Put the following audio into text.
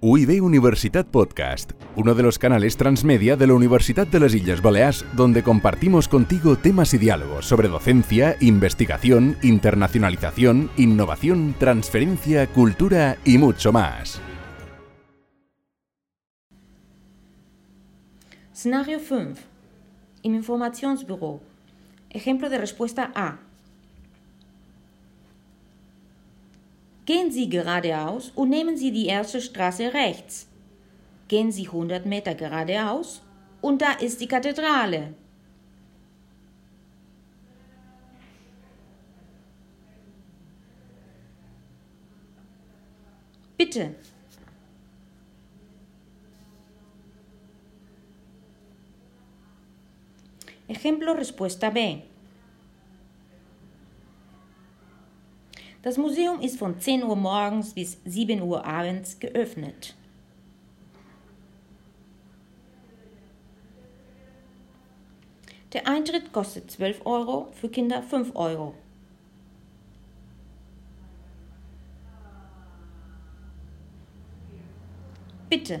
UIB Universitat Podcast, uno de los canales transmedia de la Universidad de las Islas Baleares, donde compartimos contigo temas y diálogos sobre docencia, investigación, internacionalización, innovación, transferencia, cultura y mucho más. Szenario 5. Im Informationsbüro. Ejemplo de respuesta A. Gehen Sie geradeaus und nehmen Sie die erste Straße rechts. Gehen Sie 100 Meter geradeaus und da ist die Kathedrale. Bitte. Ejemplo respuesta B. Das Museum ist von 10 Uhr morgens bis 7 Uhr abends geöffnet. Der Eintritt kostet 12 Euro, für Kinder 5 Euro. Bitte.